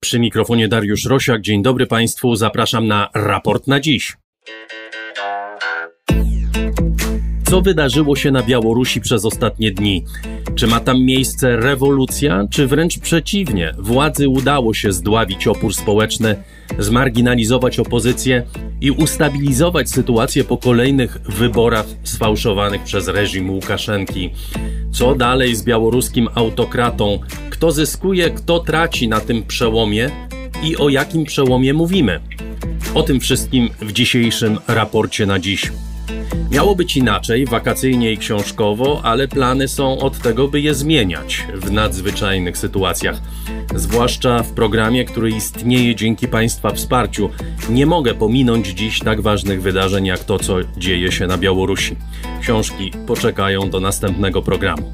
Przy mikrofonie Dariusz Rosiak. Dzień dobry Państwu. Zapraszam na raport na dziś. Co wydarzyło się na Białorusi przez ostatnie dni? Czy ma tam miejsce rewolucja, czy wręcz przeciwnie? Władzy udało się zdławić opór społeczny, zmarginalizować opozycję i ustabilizować sytuację po kolejnych wyborach sfałszowanych przez reżim Łukaszenki. Co dalej z białoruskim autokratą? Kto zyskuje, kto traci na tym przełomie i o jakim przełomie mówimy? O tym wszystkim w dzisiejszym raporcie na dziś. Miało być inaczej, wakacyjnie i książkowo, ale plany są od tego, by je zmieniać w nadzwyczajnych sytuacjach. Zwłaszcza w programie, który istnieje dzięki Państwa wsparciu. Nie mogę pominąć dziś tak ważnych wydarzeń jak to, co dzieje się na Białorusi. Książki poczekają do następnego programu.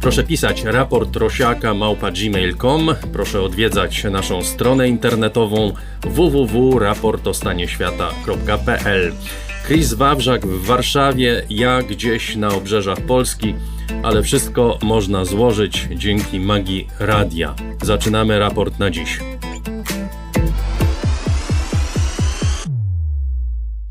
Proszę pisać raport rosiaka małpa.gmail.com. Proszę odwiedzać naszą stronę internetową www.raportostanieświata.pl. Chris Wawrzak w Warszawie, ja gdzieś na obrzeżach Polski, ale wszystko można złożyć dzięki magii radia. Zaczynamy raport na dziś.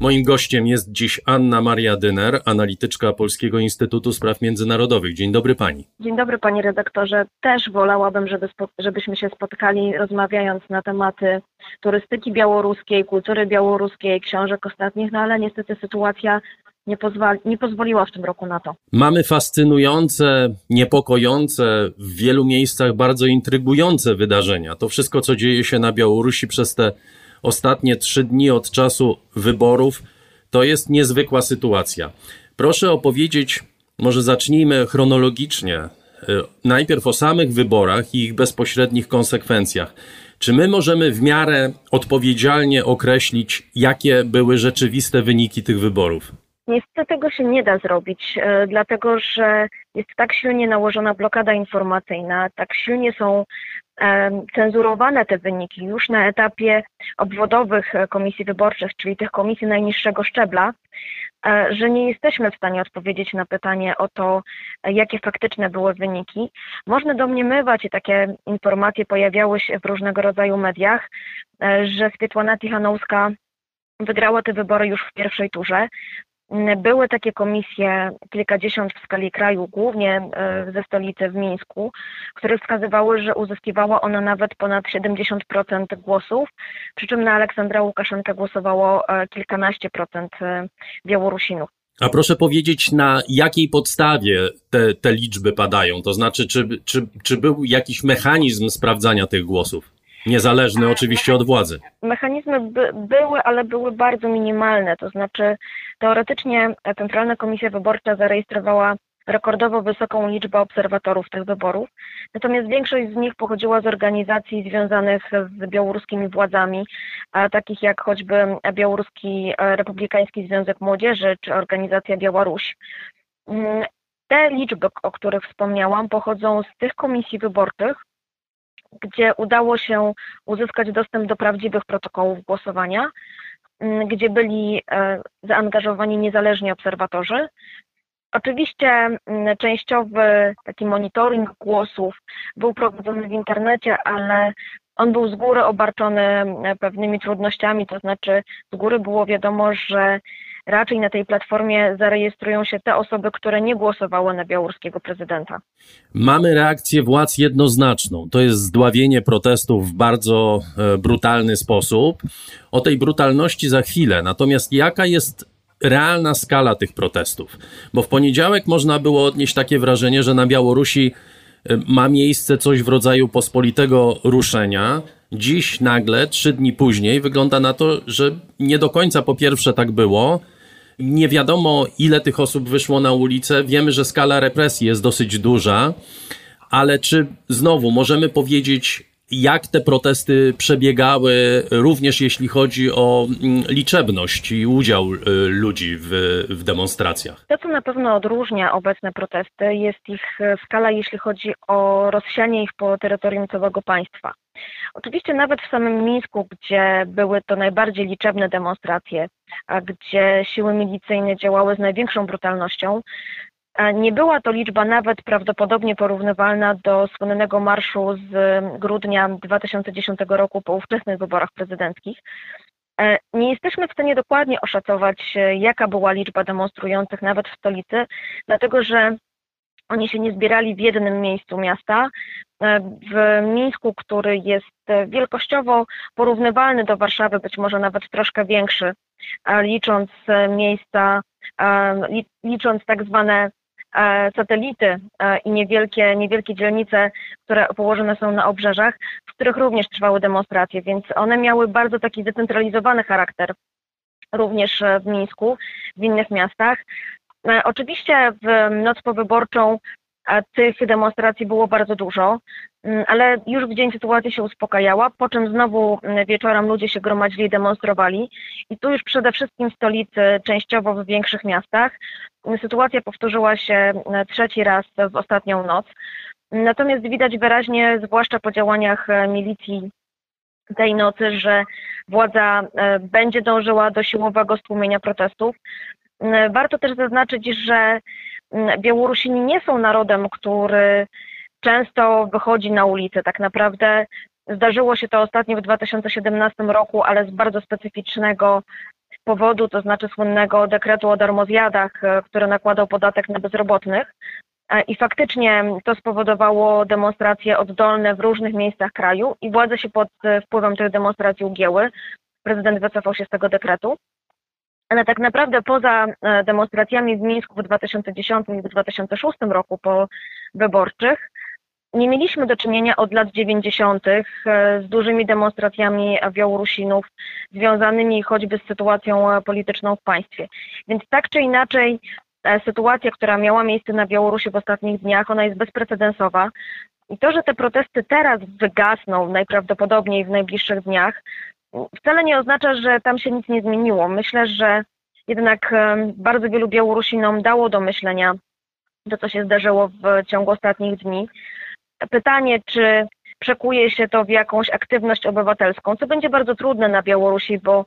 Moim gościem jest dziś Anna Maria Dyner, analityczka Polskiego Instytutu Spraw Międzynarodowych. Dzień dobry pani. Dzień dobry panie redaktorze. Też wolałabym, żeby, żebyśmy się spotkali rozmawiając na tematy turystyki białoruskiej, kultury białoruskiej, książek ostatnich, no ale niestety sytuacja nie, pozwali, nie pozwoliła w tym roku na to. Mamy fascynujące, niepokojące, w wielu miejscach bardzo intrygujące wydarzenia. To wszystko, co dzieje się na Białorusi przez te ostatnie trzy dni od czasu wyborów, to jest niezwykła sytuacja. Proszę opowiedzieć, może zacznijmy chronologicznie, e, najpierw o samych wyborach i ich bezpośrednich konsekwencjach. Czy my możemy w miarę odpowiedzialnie określić, jakie były rzeczywiste wyniki tych wyborów? Niestety tego się nie da zrobić, e, dlatego że jest tak silnie nałożona blokada informacyjna, tak silnie są cenzurowane te wyniki już na etapie obwodowych e, komisji wyborczych, czyli tych komisji najniższego szczebla, e, że nie jesteśmy w stanie odpowiedzieć na pytanie o to, jakie faktyczne były wyniki. Można domniemywać i takie informacje pojawiały się w różnego rodzaju mediach, że Swietłana Tichanowska wygrała te wybory już w pierwszej turze. Były takie komisje, kilkadziesiąt w skali kraju, głównie e, ze stolicy w Mińsku, które wskazywały, że uzyskiwała ona nawet ponad 70% głosów, przy czym na Aleksandra Łukaszenkę głosowało e, kilkanaście procent e, Białorusinów. A proszę powiedzieć, na jakiej podstawie te, te liczby padają? To znaczy, czy, czy, czy był jakiś mechanizm sprawdzania tych głosów? Niezależny oczywiście od władzy. Mechanizmy by, były, ale były bardzo minimalne. To znaczy, teoretycznie Centralna Komisja Wyborcza zarejestrowała rekordowo wysoką liczbę obserwatorów tych wyborów, natomiast większość z nich pochodziła z organizacji związanych z białoruskimi władzami, takich jak choćby Białoruski Republikański Związek Młodzieży czy organizacja Białoruś. Mm, te liczby, o których wspomniałam, pochodzą z tych komisji wyborczych, gdzie udało się uzyskać dostęp do prawdziwych protokołów głosowania, gdzie byli e, zaangażowani niezależni obserwatorzy. Oczywiście mm, częściowy taki monitoring głosów był prowadzony w internecie, ale on był z góry obarczony e, pewnymi trudnościami, to znaczy z góry było wiadomo, że raczej na tej platformie zarejestrują się te osoby, które nie głosowały na białoruskiego prezydenta. Mamy reakcję władz jednoznaczną. To jest zdławienie protestów w bardzo e, brutalny sposób. O tej brutalności za chwilę. Natomiast jaka jest realna skala tych protestów? Bo w poniedziałek można było odnieść takie wrażenie, że na Białorusi e, ma miejsce coś w rodzaju pospolitego ruszenia. Dziś nagle, trzy dni później, wygląda na to, że nie do końca po pierwsze tak było, nie wiadomo, ile tych osób wyszło na ulicę. Wiemy, że skala represji jest dosyć duża, ale czy znowu możemy powiedzieć, jak te protesty przebiegały, również jeśli chodzi o mm, liczebność i udział y, ludzi w, w, demonstracjach? To, co na pewno odróżnia obecne protesty, jest ich skala, jeśli chodzi o rozsianie ich po terytorium całego państwa. Oczywiście nawet w samym Mińsku, gdzie były to najbardziej liczebne demonstracje, gdzie siły milicyjne działały z największą brutalnością, Nie była to liczba nawet prawdopodobnie porównywalna do słynnego marszu z grudnia 2010 roku po ówczesnych wyborach prezydenckich. E, nie jesteśmy w stanie dokładnie oszacować, e, jaka była liczba demonstrujących nawet w stolicy, dlatego że oni się nie zbierali w jednym miejscu miasta. E, w Mińsku, który jest wielkościowo porównywalny do Warszawy, być może nawet troszkę większy, licząc miejsca, licząc tak zwane E, satelity e, i niewielkie, niewielkie dzielnice, które położone są na obrzeżach, w których również trwały demonstracje, więc one miały bardzo taki zdecentralizowany charakter również w Mińsku, w innych miastach. E, oczywiście w noc powyborczą tych demonstracji było bardzo dużo, mm, ale już w dzień sytuacja się uspokajała, po czym znowu mm, wieczorem ludzie się gromadzili, demonstrowali i tu już przede wszystkim w stolicy, częściowo w większych miastach. Sytuacja powtórzyła się mm, trzeci raz w ostatnią noc. Natomiast widać wyraźnie, zwłaszcza po działaniach e, milicji tej nocy, że władza e, będzie dążyła do siłowego stłumienia protestów. Warto też zaznaczyć, że Mm, Białorusini nie są narodem, który często wychodzi na ulicę. Tak naprawdę zdarzyło się to ostatnio w 2017 roku, ale z bardzo specyficznego powodu, to znaczy słynnego dekretu o darmozjadach, e, który nakładał podatek na bezrobotnych. E, I faktycznie to spowodowało demonstracje oddolne w różnych miejscach kraju i władze się pod e, wpływem tych demonstracji ugięły. Prezydent wycofał się z tego dekretu ale tak naprawdę poza e, demonstracjami w Mińsku w 2010 i w 2006 roku po wyborczych, nie mieliśmy do czynienia od lat 90. E, z dużymi demonstracjami Białorusinów związanymi choćby z sytuacją e, polityczną w państwie. Więc tak czy inaczej sytuacja, która miała miejsce na Białorusi w ostatnich dniach, ona jest bezprecedensowa. I to, że te protesty teraz wygasną najprawdopodobniej w najbliższych dniach, wcale nie oznacza, że tam się nic nie zmieniło. Myślę, że jednak bardzo wielu Białorusinom dało do myślenia to, co się zdarzyło w ciągu ostatnich dni. Pytanie, czy przekuje się to w jakąś aktywność obywatelską, co będzie bardzo trudne na Białorusi, bo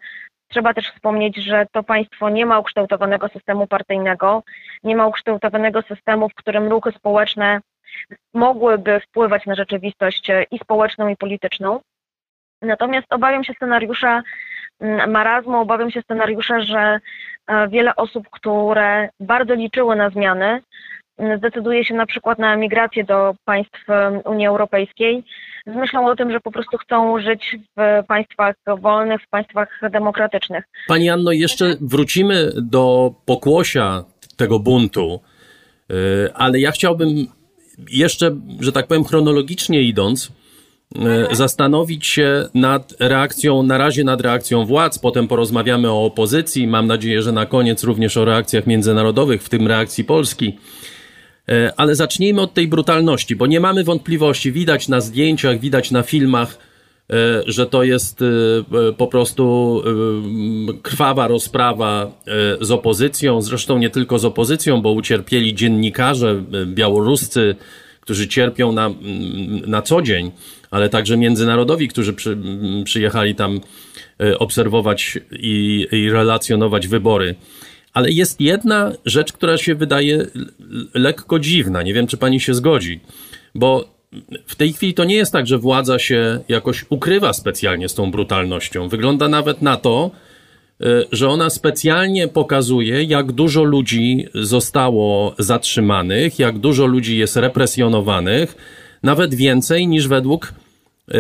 trzeba też wspomnieć, że to państwo nie ma ukształtowanego systemu partyjnego, nie ma ukształtowanego systemu, w którym ruchy społeczne mogłyby wpływać na rzeczywistość i społeczną, i polityczną. Natomiast obawiam się scenariusza mm, marazmu, obawiam się scenariusza, że e, wiele osób, które bardzo liczyły na zmiany, mm, zdecyduje się na przykład na emigrację do państw mm, Unii Europejskiej, z myślą o tym, że po prostu chcą żyć w państwach wolnych, w państwach demokratycznych. Pani Anno, jeszcze wrócimy do pokłosia tego buntu, e, ale ja chciałbym jeszcze, że tak powiem, chronologicznie idąc, zastanowić się nad reakcją, na razie nad reakcją władz, potem porozmawiamy o opozycji, mam nadzieję, że na koniec również o reakcjach międzynarodowych, w tym reakcji Polski. E, ale zacznijmy od tej brutalności, bo nie mamy wątpliwości, widać na zdjęciach, widać na filmach, e, że to jest po prostu krwawa rozprawa z opozycją, zresztą nie tylko z opozycją, bo ucierpieli dziennikarze białoruscy, którzy cierpią na, na co dzień ale także międzynarodowi, którzy przy, przyjechali tam e, obserwować i, i relacjonować wybory. Ale jest jedna rzecz, która się wydaje lekko dziwna. Nie wiem, czy pani się zgodzi, bo w tej chwili to nie jest tak, że władza się jakoś ukrywa specjalnie z tą brutalnością. Wygląda nawet na to, e, że ona specjalnie pokazuje, jak dużo ludzi zostało zatrzymanych, jak dużo ludzi jest represjonowanych, nawet więcej niż według e,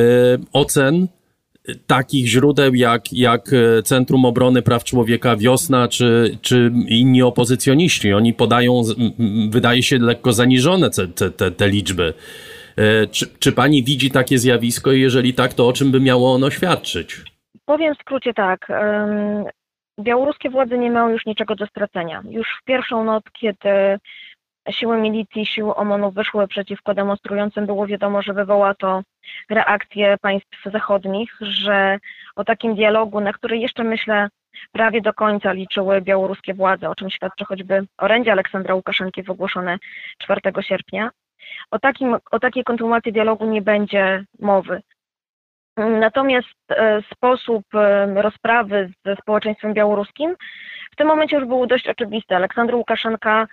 ocen takich źródeł jak, jak e, Centrum Obrony Praw Człowieka Wiosna czy, czy inni opozycjoniści. Oni podają, wydaje się, lekko zaniżone te, te, te liczby. E, czy, czy pani widzi takie zjawisko i jeżeli tak, to o czym by miało ono świadczyć? Powiem w skrócie tak. Białoruskie władze nie mają już niczego do stracenia. Już w pierwszą noc, kiedy siły milicji, siły OMON-u wyszły przeciwko demonstrującym, było wiadomo, że wywoła to reakcję państw zachodnich, że o takim dialogu, na który jeszcze myślę prawie do końca liczyły białoruskie władze, o czym świadczy choćby orędzie Aleksandra Łukaszenki wygłoszone 4 sierpnia, o, takim, o takiej kontynuacji dialogu nie będzie mowy. Natomiast e, sposób e, rozprawy ze społeczeństwem białoruskim w tym momencie już był dość oczywisty. Aleksander Łukaszenka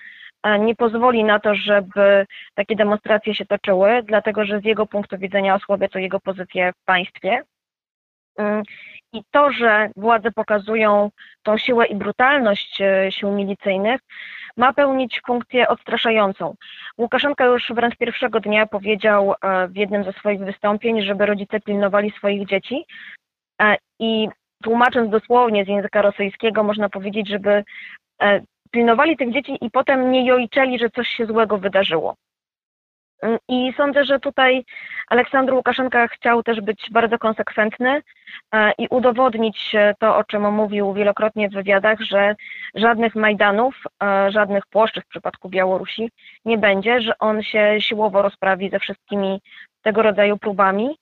nie pozwoli na to, żeby takie demonstracje się toczyły, dlatego że z jego punktu widzenia osłabia to jego pozycję w państwie. Mm, I to, że władze pokazują tą siłę i brutalność e, sił milicyjnych, ma pełnić funkcję odstraszającą. Łukaszenka już wręcz pierwszego dnia powiedział e, w jednym ze swoich wystąpień, żeby rodzice pilnowali swoich dzieci e, i tłumacząc dosłownie z języka rosyjskiego, można powiedzieć, żeby pilnowali tych dzieci i potem nie jojczeli, że coś się złego wydarzyło. Mm, I sądzę, że tutaj Aleksandr Łukaszenka chciał też być bardzo konsekwentny e, i udowodnić to, o czym mówił wielokrotnie w wywiadach, że żadnych Majdanów, e, żadnych płoszczyk w przypadku Białorusi nie będzie, że on się siłowo rozprawi ze wszystkimi tego rodzaju próbami.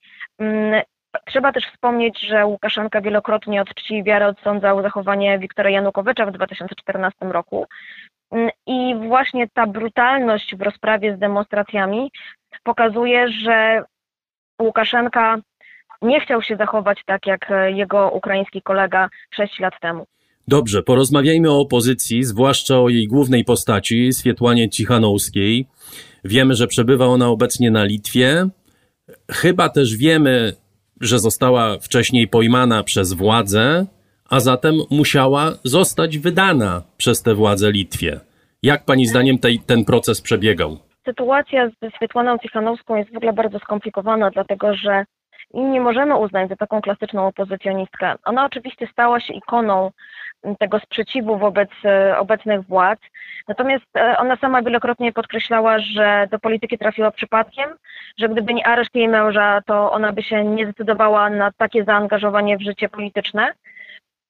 Trzeba też wspomnieć, że Łukaszenka wielokrotnie od czci i wiary odsądzał zachowanie Wiktora Janukowycza w 2014 roku. Mm, I właśnie ta brutalność w rozprawie z demonstracjami pokazuje, że Łukaszenka nie chciał się zachować tak jak jego ukraiński kolega sześć lat temu. Dobrze, porozmawiajmy o opozycji, zwłaszcza o jej głównej postaci, Swietłanie Cichanowskiej. Wiemy, że przebywa ona obecnie na Litwie. Chyba też wiemy, że została wcześniej pojmana przez władze a zatem musiała zostać wydana przez te władze Litwie. Jak pani zdaniem tej, ten proces przebiegał? Sytuacja ze Swietłaną Cichanowską jest w ogóle bardzo skomplikowana, dlatego że nie możemy uznać za taką klasyczną opozycjonistkę. Ona oczywiście stała się ikoną tego sprzeciwu wobec e, obecnych władz, natomiast e, ona sama wielokrotnie podkreślała, że do polityki trafiła przypadkiem, że gdyby nie areszt jej męża, to ona by się nie zdecydowała na takie zaangażowanie w życie polityczne.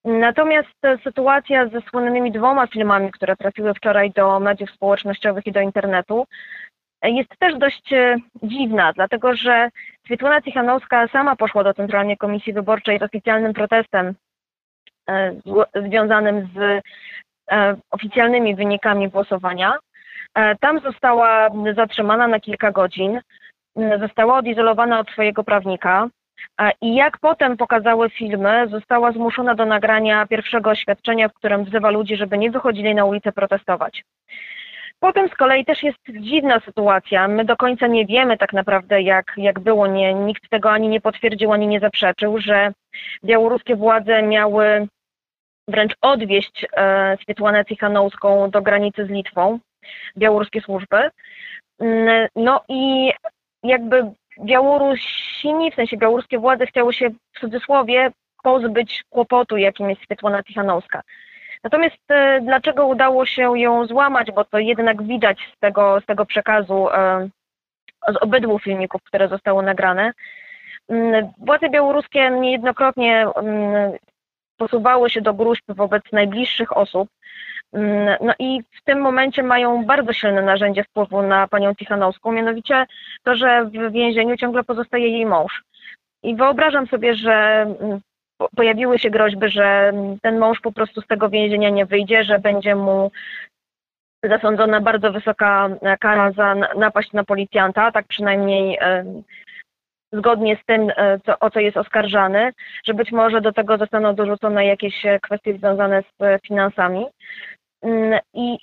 Natomiast sytuacja ze słynnymi dwoma filmami, które trafiły wczoraj do mediów społecznościowych i do internetu, jest też dość e, dziwna, dlatego że Swietłana Cichanowska sama poszła do Centralnej Komisji Wyborczej z oficjalnym protestem e, związanym z e, oficjalnymi wynikami głosowania. Tam została zatrzymana na kilka godzin, została odizolowana od swojego prawnika. I jak potem pokazały filmy, została zmuszona do nagrania pierwszego oświadczenia, w którym wzywa ludzi, żeby nie wychodzili na ulicę protestować. Potem z kolei też jest dziwna sytuacja. My do końca nie wiemy tak naprawdę, jak, jak było. Nie, nikt tego ani nie potwierdził, ani nie zaprzeczył, że białoruskie władze miały wręcz odwieźć e, Swietłanę Cichanowską do granicy z Litwą, białoruskie służby. Mm, no i jakby Białorusini, w sensie białoruskie władze chciały się w cudzysłowie pozbyć kłopotu, jakim jest Swietłana Tichanowska. Natomiast e, dlaczego udało się ją złamać, bo to jednak widać z tego, z tego przekazu, e, z obydwu filmików, które zostały nagrane. Mm, władze białoruskie niejednokrotnie mm, posuwały się do gruźb wobec najbliższych osób, Mm, no i w tym momencie mają bardzo silne narzędzie wpływu na panią Tichanowską, mianowicie to, że w więzieniu ciągle pozostaje jej mąż. I wyobrażam sobie, że pojawiły się groźby, że ten mąż po prostu z tego więzienia nie wyjdzie, że będzie mu zasądzona bardzo wysoka kara za napaść na policjanta, tak przynajmniej zgodnie z tym, e, co, o co jest oskarżany, że być może do tego zostaną dorzucone jakieś kwestie związane z finansami. Mm, I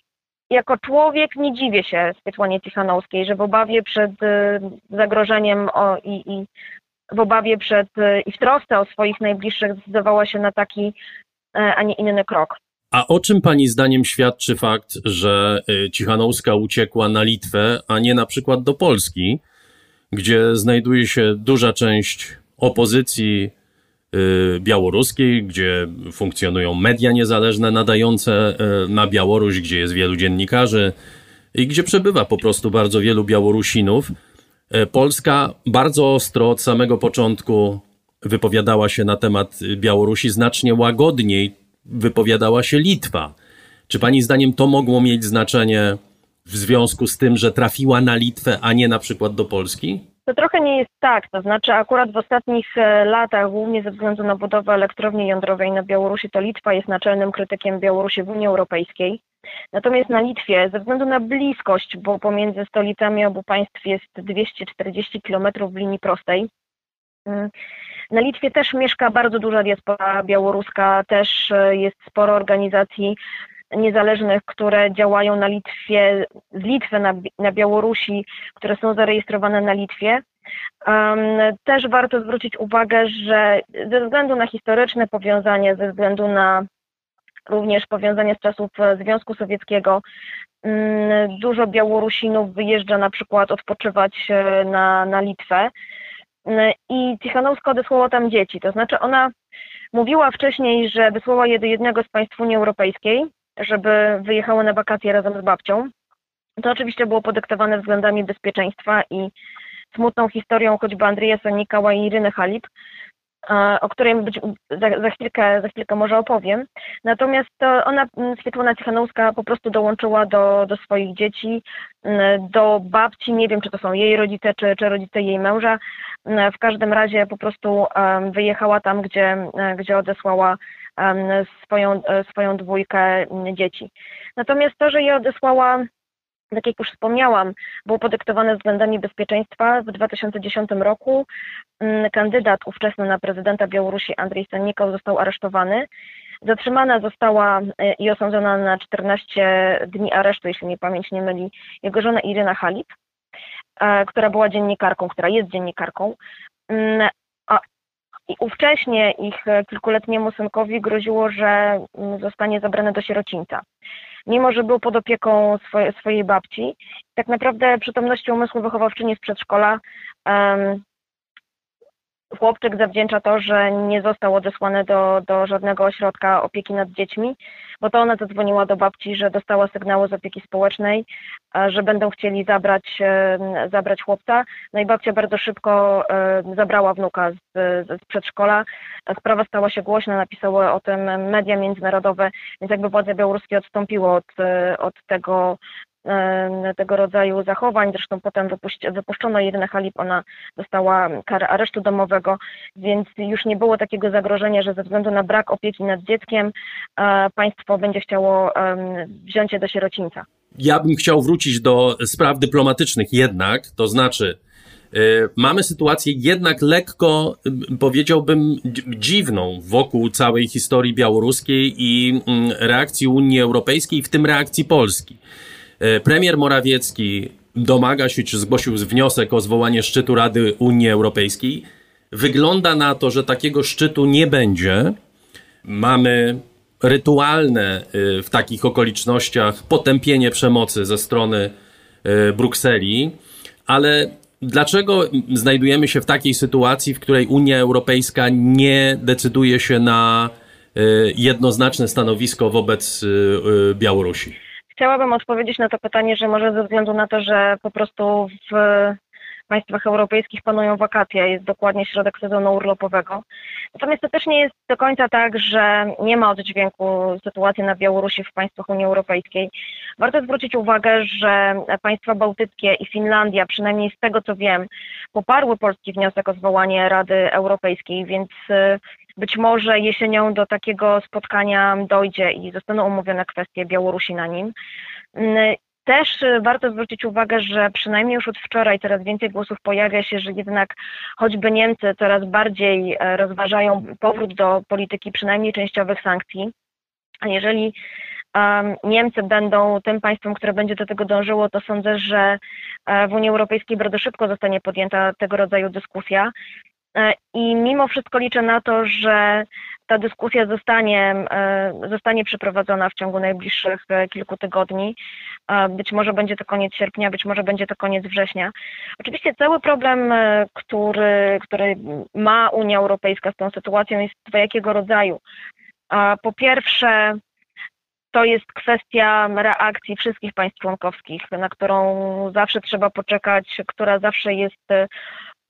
jako człowiek nie dziwię się Swietłanie Tichanowskiej, że w obawie przed zagrożeniem i, i w obawie przed y, i w trosce o swoich najbliższych zdecydowała się na taki, e, a nie inny krok. A o czym Pani zdaniem świadczy fakt, że y, Cichanowska uciekła na Litwę, a nie na przykład do Polski, gdzie znajduje się duża część opozycji białoruskiej, gdzie funkcjonują media niezależne nadające na Białoruś, gdzie jest wielu dziennikarzy i gdzie przebywa po prostu bardzo wielu Białorusinów. Y, Polska bardzo ostro od samego początku wypowiadała się na temat Białorusi, znacznie łagodniej wypowiadała się Litwa. Czy pani zdaniem to mogło mieć znaczenie w związku z tym, że trafiła na Litwę, a nie na przykład do Polski? To trochę nie jest tak, to znaczy akurat w ostatnich e, latach, głównie ze względu na budowę elektrowni jądrowej na Białorusi, to Litwa jest naczelnym krytykiem Białorusi w Unii Europejskiej. Natomiast na Litwie, ze względu na bliskość, bo pomiędzy stolicami obu państw jest 240 km w linii prostej, mm, na Litwie też mieszka bardzo duża diaspora białoruska, też e, jest sporo organizacji niezależnych, które działają na Litwie, z Litwy na, na Białorusi, które są zarejestrowane na Litwie. Też warto zwrócić uwagę, że ze względu na historyczne powiązanie, ze względu na również powiązanie z czasów Związku Sowieckiego, mm, dużo Białorusinów wyjeżdża na przykład odpoczywać e, na, na Litwę i Cichanowska odesłała tam dzieci. To znaczy ona mówiła wcześniej, że wysłała je do jednego z państw Unii Europejskiej, żeby wyjechały na wakacje razem z babcią. To oczywiście było podyktowane względami bezpieczeństwa i smutną historią choćby Andrzeja Sanikała i Iryny Halip, o której być, za, za, chwilkę, za chwilkę może opowiem. Natomiast ona, Świetlana Cichanowska, po prostu dołączyła do, do swoich dzieci, do babci, nie wiem czy to są jej rodzice, czy, czy rodzice jej męża. W każdym razie po prostu wyjechała tam, gdzie, gdzie odesłała swoją, swoją dwójkę dzieci. Natomiast to, że je odesłała tak jak już wspomniałam, było podyktowane względami bezpieczeństwa. W 2010 roku mm, kandydat ówczesny na prezydenta Białorusi Andrzej Sannikow został aresztowany. Zatrzymana została e, i osądzona na 14 dni aresztu, jeśli mnie pamięć nie myli, jego żona Iryna Halip, e, która była dziennikarką, która jest dziennikarką. I ówcześnie ich kilkuletniemu synkowi groziło, że mm, zostanie zabrany do sierocińca mimo że był pod opieką swoje, swojej babci. Tak naprawdę przytomności umysłu wychowawczyni z przedszkola um, chłopczyk zawdzięcza to, że nie został odesłany do, do żadnego ośrodka opieki nad dziećmi, bo to ona zadzwoniła do babci, że dostała sygnały z opieki społecznej, że będą chcieli zabrać, zabrać chłopca. No i babcia bardzo szybko zabrała wnuka z, z przedszkola. Sprawa stała się głośna, napisały o tym media międzynarodowe, więc jakby władze białoruskie odstąpiły od, od tego tego rodzaju zachowań. Zresztą potem wypuszczono Irynę Halip, ona dostała karę aresztu domowego, więc już nie było takiego zagrożenia, że ze względu na brak opieki nad dzieckiem państwo będzie chciało wziąć je do sierocińca. Ja bym chciał wrócić do spraw dyplomatycznych jednak, to znaczy y, mamy sytuację jednak lekko, powiedziałbym, dziwną wokół całej historii białoruskiej i mm, reakcji Unii Europejskiej, w tym reakcji Polski. E, premier Morawiecki domaga się, czy zgłosił wniosek o zwołanie szczytu Rady Unii Europejskiej. Wygląda na to, że takiego szczytu nie będzie. Mamy rytualne e, w takich okolicznościach potępienie przemocy ze strony e, Brukseli, ale dlaczego znajdujemy się w takiej sytuacji, w której Unia Europejska nie decyduje się na jednoznaczne stanowisko wobec Białorusi? Chciałabym odpowiedzieć na to pytanie, że może ze względu na to, że po prostu w państwach europejskich panują wakacje, jest dokładnie środek sezonu urlopowego. Natomiast to też nie jest do końca tak, że nie ma oddźwięku sytuacji na Białorusi w państwach Unii Europejskiej. Warto zwrócić uwagę, że państwa bałtyckie i Finlandia, przynajmniej z tego co wiem, poparły polski wniosek o zwołanie Rady Europejskiej, więc być może jesienią do takiego spotkania dojdzie i zostaną omówione kwestie Białorusi na nim. Mm, też warto zwrócić uwagę, że przynajmniej już od wczoraj coraz więcej głosów pojawia się, że jednak choćby Niemcy coraz bardziej e, rozważają powrót do polityki przynajmniej częściowych sankcji. A jeżeli Niemcy będą tym państwem, które będzie do tego dążyło, to sądzę, że e, w Unii Europejskiej bardzo szybko zostanie podjęta tego rodzaju dyskusja. E, I mimo wszystko liczę na to, że ta dyskusja zostanie, e, zostanie przeprowadzona w ciągu najbliższych e, kilku tygodni. Być może będzie to koniec sierpnia, być może będzie to koniec września. Oczywiście cały problem, który, który ma Unia Europejska z tą sytuacją jest dwojakiego rodzaju. Po pierwsze, to jest kwestia reakcji wszystkich państw członkowskich, na którą zawsze trzeba poczekać, która zawsze jest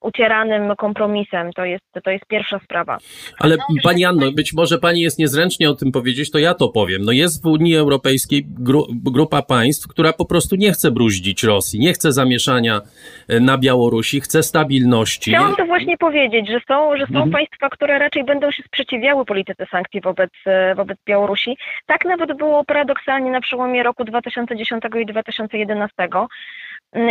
ucieranym kompromisem. To jest, to jest pierwsza sprawa. Ale no, pani Anno, być może pani jest niezręcznie o tym powiedzieć, to ja to powiem. No jest w Unii Europejskiej gru, grupa państw, która po prostu nie chce bruździć Rosji, nie chce zamieszania e, na Białorusi, chce stabilności. Chciałam to właśnie powiedzieć, że są, że są mhm. państwa, które raczej będą się sprzeciwiały polityce sankcji wobec, e, wobec Białorusi. Tak nawet było paradoksalnie na przełomie roku 2010 i 2011.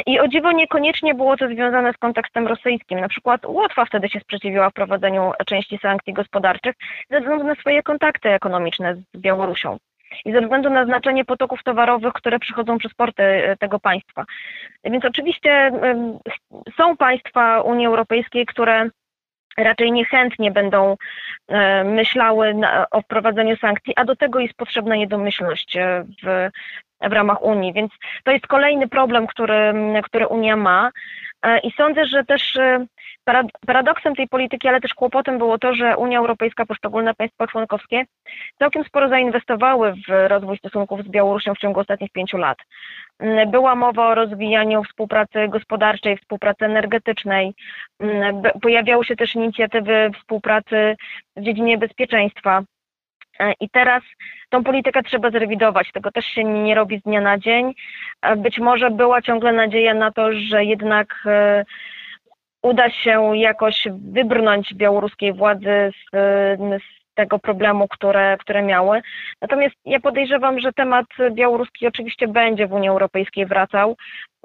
I o dziwo niekoniecznie było to związane z kontekstem rosyjskim. Na przykład Łotwa wtedy się sprzeciwiła wprowadzeniu części sankcji gospodarczych ze względu na swoje kontakty ekonomiczne z Białorusią. i ze względu na znaczenie potoków towarowych, które przychodzą przez porty tego państwa. Więc oczywiście są państwa Unii Europejskiej, które raczej niechętnie będą e, myślały o wprowadzeniu sankcji, a do tego jest potrzebna jednomyślność e, w, w ramach Unii. Więc to jest kolejny problem, który, który Unia ma. E, I sądzę, że też paradoksem tej polityki, ale też kłopotem było to, że Unia Europejska, poszczególne państwa członkowskie całkiem sporo zainwestowały w rozwój stosunków z Białorusią w ciągu ostatnich pięciu lat. Mm, była mowa o rozwijaniu współpracy gospodarczej, współpracy energetycznej. Mm, pojawiały się też inicjatywy współpracy w dziedzinie bezpieczeństwa. E, I teraz tą politykę trzeba zrewidować. Tego też się nie robi z dnia na dzień. E, być może była ciągle nadzieja na to, że jednak e, uda się jakoś wybrnąć białoruskiej władzy z, z tego problemu, które, które miały. Natomiast ja podejrzewam, że temat białoruski oczywiście będzie w Unii Europejskiej wracał,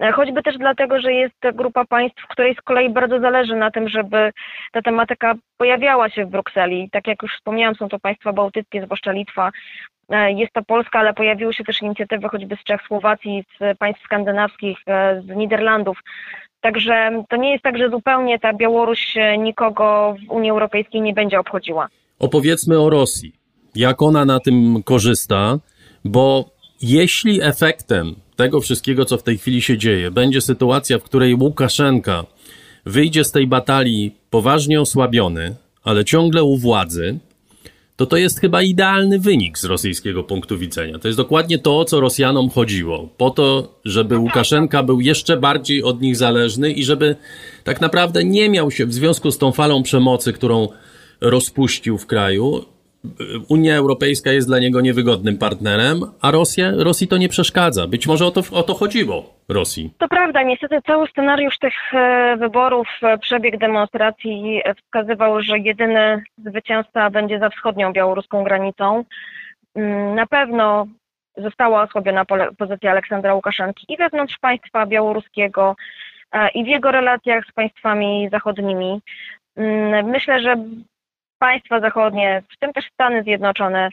e, choćby też dlatego, że jest grupa państw, której z kolei bardzo zależy na tym, żeby ta tematyka pojawiała się w Brukseli. Tak jak już wspomniałam, są to państwa bałtyckie, zwłaszcza Litwa, e, jest to Polska, ale pojawiły się też inicjatywy choćby z Czech, Słowacji, z państw skandynawskich, e, z Niderlandów. Także to nie jest tak, że zupełnie ta Białoruś nikogo w Unii Europejskiej nie będzie obchodziła. Opowiedzmy o Rosji. Jak ona na tym korzysta, bo jeśli efektem tego wszystkiego, co w tej chwili się dzieje, będzie sytuacja, w której Łukaszenka wyjdzie z tej batalii poważnie osłabiony, ale ciągle u władzy, to to jest chyba idealny wynik z rosyjskiego punktu widzenia. To jest dokładnie to, o co Rosjanom chodziło. Po to, żeby Łukaszenka był jeszcze bardziej od nich zależny i żeby tak naprawdę nie miał się w związku z tą falą przemocy, którą rozpuścił w kraju. Unia Europejska jest dla niego niewygodnym partnerem, a Rosja, Rosji to nie przeszkadza. Być może o to, o to chodziło Rosji. To prawda, niestety cały scenariusz tych e, wyborów, e, przebieg demonstracji wskazywał, że jedyny zwycięzca będzie za wschodnią białoruską granicą. Mm, na pewno została osłabiona pozycja Aleksandra Łukaszenki i wewnątrz państwa białoruskiego, e, i w jego relacjach z państwami zachodnimi. Mm, myślę, że państwa zachodnie, w tym też Stany Zjednoczone,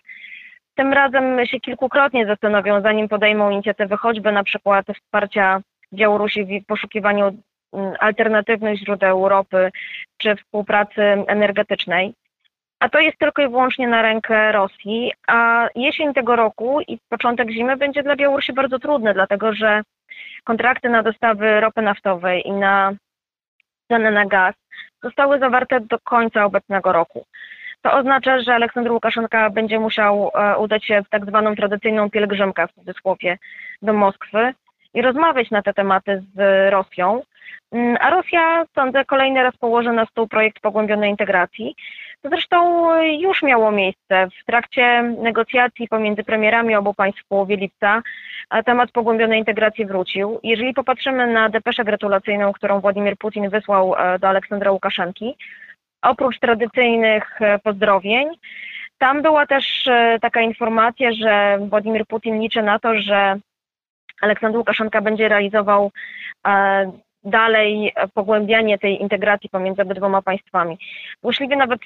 tym razem się kilkukrotnie zastanowią, zanim podejmą inicjatywę choćby na przykład wsparcia Białorusi w poszukiwaniu mm, alternatywnych źródeł ropy czy współpracy energetycznej. A to jest tylko i wyłącznie na rękę Rosji, a jesień tego roku i początek zimy będzie dla Białorusi bardzo trudny, dlatego że kontrakty na dostawy ropy naftowej i na ceny na gaz zostały zawarte do końca obecnego roku. To oznacza, że Aleksander Łukaszenka będzie musiał e, udać się w tak zwaną tradycyjną pielgrzymkę w cudzysłowie do Moskwy i rozmawiać na te tematy z Rosją. Mm, a Rosja, sądzę, kolejny raz położy na stół projekt pogłębionej integracji. To zresztą już miało miejsce w trakcie negocjacji pomiędzy premierami obu państw w połowie lipca. Temat pogłębionej integracji wrócił. Jeżeli popatrzymy na depeszę gratulacyjną, którą Władimir Putin wysłał e, do Aleksandra Łukaszenki, oprócz tradycyjnych e, pozdrowień, tam była też e, taka informacja, że Władimir Putin liczy na to, że Aleksander Łukaszenka będzie realizował dalej pogłębianie tej integracji pomiędzy obydwoma państwami. Złośliwie nawet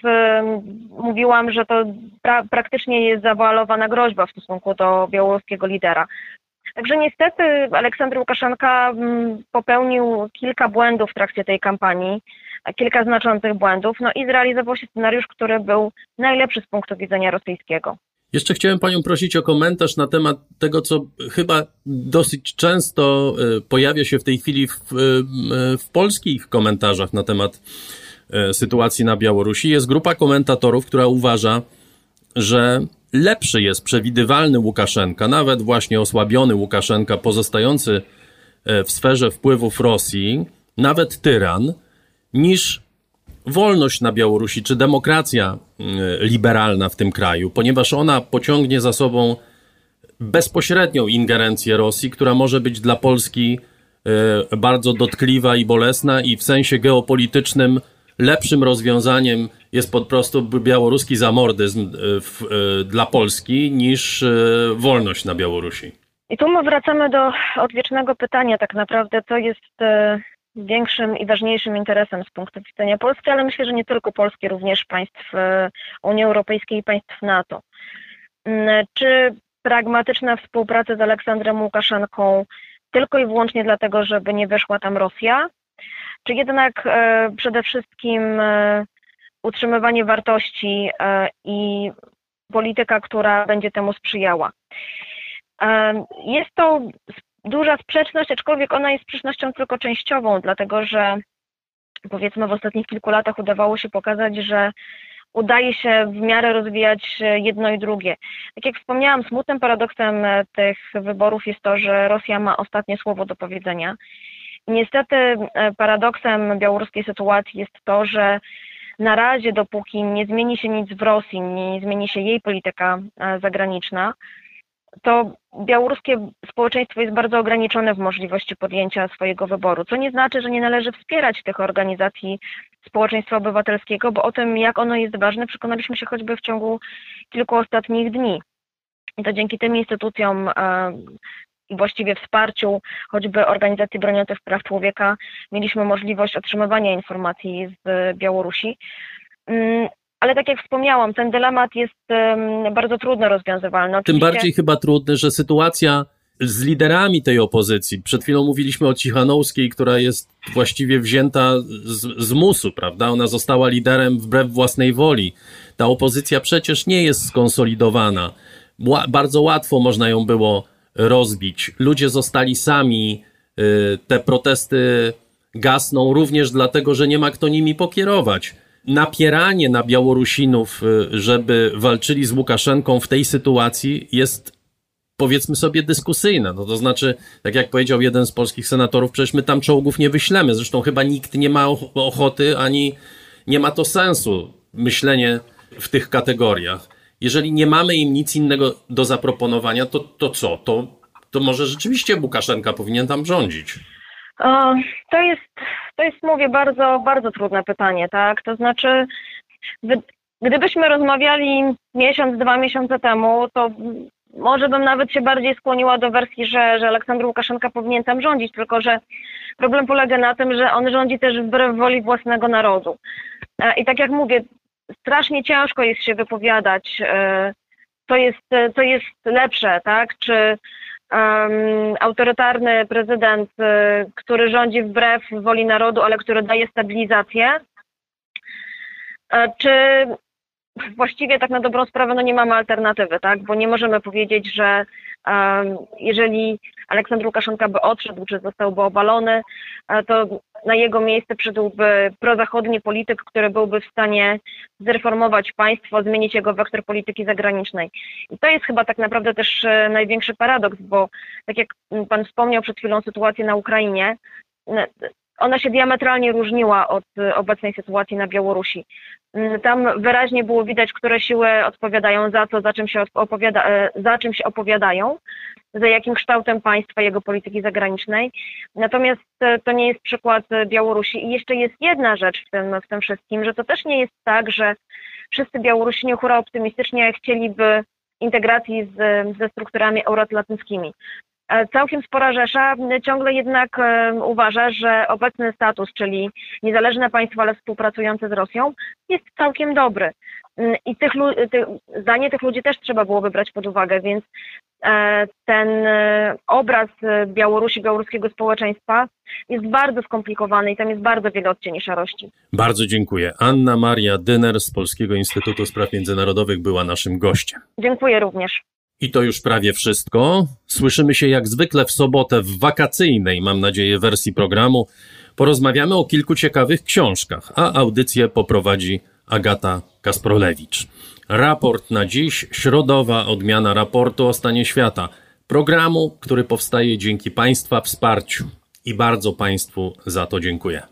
mówiłam, że to pra praktycznie jest zawoalowana groźba w stosunku do białoruskiego lidera. Także niestety Aleksander Łukaszenka popełnił kilka błędów w trakcie tej kampanii, kilka znaczących błędów, no i zrealizował się scenariusz, który był najlepszy z punktu widzenia rosyjskiego. Jeszcze chciałem Panią prosić o komentarz na temat tego, co chyba dosyć często e, pojawia się w tej chwili w, e, w polskich komentarzach na temat e, sytuacji na Białorusi. Jest grupa komentatorów, która uważa, że lepszy jest przewidywalny Łukaszenka, nawet właśnie osłabiony Łukaszenka, pozostający w sferze wpływów Rosji, nawet tyran, niż wolność na Białorusi, czy demokracja mm, liberalna w tym kraju, ponieważ ona pociągnie za sobą bezpośrednią ingerencję Rosji, która może być dla Polski e, bardzo dotkliwa i bolesna, i w sensie geopolitycznym lepszym rozwiązaniem jest po prostu białoruski zamordyzm e, e, dla Polski niż wolność na Białorusi. I tu my wracamy do odwiecznego pytania, tak naprawdę, co jest większym i ważniejszym interesem z punktu widzenia Polski, ale myślę, że nie tylko Polski, również państw e, Unii Europejskiej i państw NATO. Mm, czy pragmatyczna współpraca z Aleksandrem Łukaszenką tylko i wyłącznie dlatego, żeby nie weszła tam Rosja, czy jednak e, przede wszystkim e, utrzymywanie wartości i polityka, która będzie temu sprzyjała. Jest to duża sprzeczność, aczkolwiek ona jest sprzecznością tylko częściową, dlatego że powiedzmy w ostatnich kilku latach udawało się pokazać, że udaje się w miarę rozwijać jedno i drugie. Tak jak wspomniałam, smutnym paradoksem tych wyborów jest to, że Rosja ma ostatnie słowo do powiedzenia. Niestety paradoksem białoruskiej sytuacji jest to, że na razie, dopóki nie zmieni się nic w Rosji, nie zmieni się jej polityka e, zagraniczna, to białoruskie społeczeństwo jest bardzo ograniczone w możliwości podjęcia swojego wyboru, co nie znaczy, że nie należy wspierać tych organizacji społeczeństwa obywatelskiego, bo o tym, jak ono jest ważne, przekonaliśmy się choćby w ciągu kilku ostatnich dni. I to dzięki tym instytucjom e, i właściwie wsparciu choćby organizacji broniących praw człowieka mieliśmy możliwość otrzymywania informacji z Białorusi. Ale tak jak wspomniałam, ten dylemat jest bardzo trudno rozwiązywalny. Oczywiście... Tym bardziej chyba trudny, że sytuacja z liderami tej opozycji, przed chwilą mówiliśmy o Cichanowskiej, która jest właściwie wzięta z, z musu, prawda? Ona została liderem wbrew własnej woli. Ta opozycja przecież nie jest skonsolidowana. bardzo łatwo można ją było rozbić. Ludzie zostali sami, y, te protesty gasną również dlatego, że nie ma kto nimi pokierować. Napieranie na Białorusinów, y, żeby walczyli z Łukaszenką w tej sytuacji jest powiedzmy sobie dyskusyjne. No to znaczy, tak jak powiedział jeden z polskich senatorów, przecież my tam czołgów nie wyślemy. Zresztą chyba nikt nie ma ochoty, ani nie ma to sensu myślenie w tych kategoriach jeżeli nie mamy im nic innego do zaproponowania, to, to co? To, to może rzeczywiście Łukaszenka powinien tam rządzić? O, to jest, to jest, mówię, bardzo, bardzo trudne pytanie, tak? To znaczy, gdybyśmy rozmawiali miesiąc, dwa miesiące temu, to może bym nawet się bardziej skłoniła do wersji, że, że Aleksander Łukaszenka powinien tam rządzić, tylko że problem polega na tym, że on rządzi też wbrew woli własnego narodu. E, I tak jak mówię, strasznie ciężko jest się wypowiadać, e, co jest, co jest lepsze, tak? Czy um, autorytarny prezydent, e, który rządzi wbrew woli narodu, ale który daje stabilizację, e, czy właściwie tak na dobrą sprawę no nie mamy alternatywy, tak? Bo nie możemy powiedzieć, że um, jeżeli Aleksander Łukaszenka by odszedł, czy zostałby obalony, to na jego miejsce przyszedłby prozachodni polityk, który byłby w stanie zreformować państwo, zmienić jego wektor polityki zagranicznej. I to jest chyba tak naprawdę też e, największy paradoks, bo tak jak Pan wspomniał przed chwilą sytuację na Ukrainie, ona się diametralnie różniła od e, obecnej sytuacji na Białorusi. Mm, tam wyraźnie było widać, które siły odpowiadają za co, za czym się, opowiada, e, za czym się opowiadają, za jakim kształtem państwa, jego polityki zagranicznej. Natomiast e, to nie jest przykład Białorusi. I jeszcze jest jedna rzecz w tym, w tym wszystkim, że to też nie jest tak, że wszyscy Białorusini hura optymistycznie chcieliby integracji z, ze strukturami euroatlantyckimi. E, całkiem spora rzesza ciągle jednak e, uważa, że obecny status, czyli niezależne państwo, ale współpracujące z Rosją, jest całkiem dobry. Mm, I tych, tych, zdanie tych ludzi też trzeba było wybrać pod uwagę, więc e, ten obraz Białorusi, białoruskiego społeczeństwa jest bardzo skomplikowany i tam jest bardzo wiele odcieni szarości. Bardzo dziękuję. Anna Maria Dyner z Polskiego Instytutu Spraw Międzynarodowych była naszym gościem. Dziękuję również. I to już prawie wszystko. Słyszymy się jak zwykle w sobotę w wakacyjnej, mam nadzieję, wersji programu. Porozmawiamy o kilku ciekawych książkach, a audycję poprowadzi Agata Kasprolewicz. Raport na dziś, środowa odmiana raportu o stanie świata. Programu, który powstaje dzięki Państwa wsparciu. I bardzo Państwu za to dziękuję.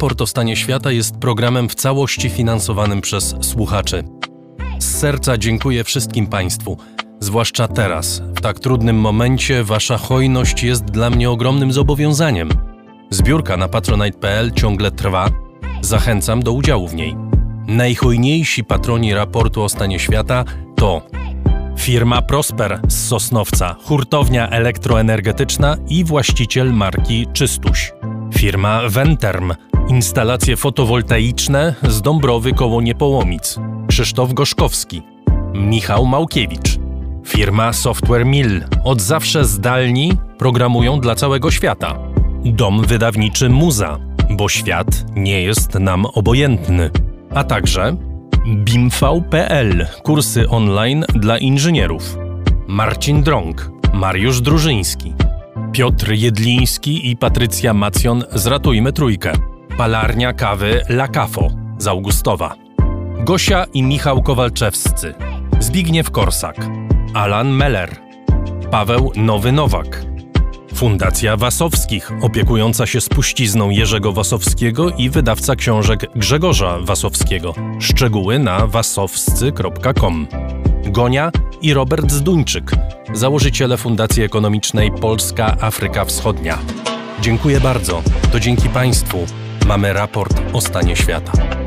Raport o stanie świata jest programem w całości finansowanym przez słuchaczy. Z serca dziękuję wszystkim Państwu, zwłaszcza teraz, w tak trudnym momencie, Wasza hojność jest dla mnie ogromnym zobowiązaniem. Zbiórka na patronite.pl ciągle trwa. Zachęcam do udziału w niej. Najhojniejsi patroni raportu o stanie świata to Firma Prosper z Sosnowca, hurtownia elektroenergetyczna i właściciel marki Czystuś. Firma Venterm, instalacje fotowoltaiczne z Dąbrowy koło Niepołomic. Krzysztof Goszkowski. Michał Małkiewicz. Firma Software Mill, od zawsze zdalni, programują dla całego świata. Dom wydawniczy Muza, bo świat nie jest nam obojętny. A także BIMV.pl, kursy online dla inżynierów. Marcin Drąg, Mariusz Drużyński, Piotr Jedliński i Patrycja Macjon z Ratujmy Trójkę. Palarnia kawy La Cafo z Augustowa. Gosia i Michał Kowalczewscy. Zbigniew Korsak. Alan Meller. Paweł Nowy Nowak. Fundacja Wasowskich, opiekująca się spuścizną Jerzego Wasowskiego i wydawca książek Grzegorza Wasowskiego. Szczegóły na wasowscy.com. Gonia i Robert Zduńczyk, założyciele Fundacji Ekonomicznej Polska Afryka Wschodnia. Dziękuję bardzo. To dzięki Państwu mamy raport o stanie świata.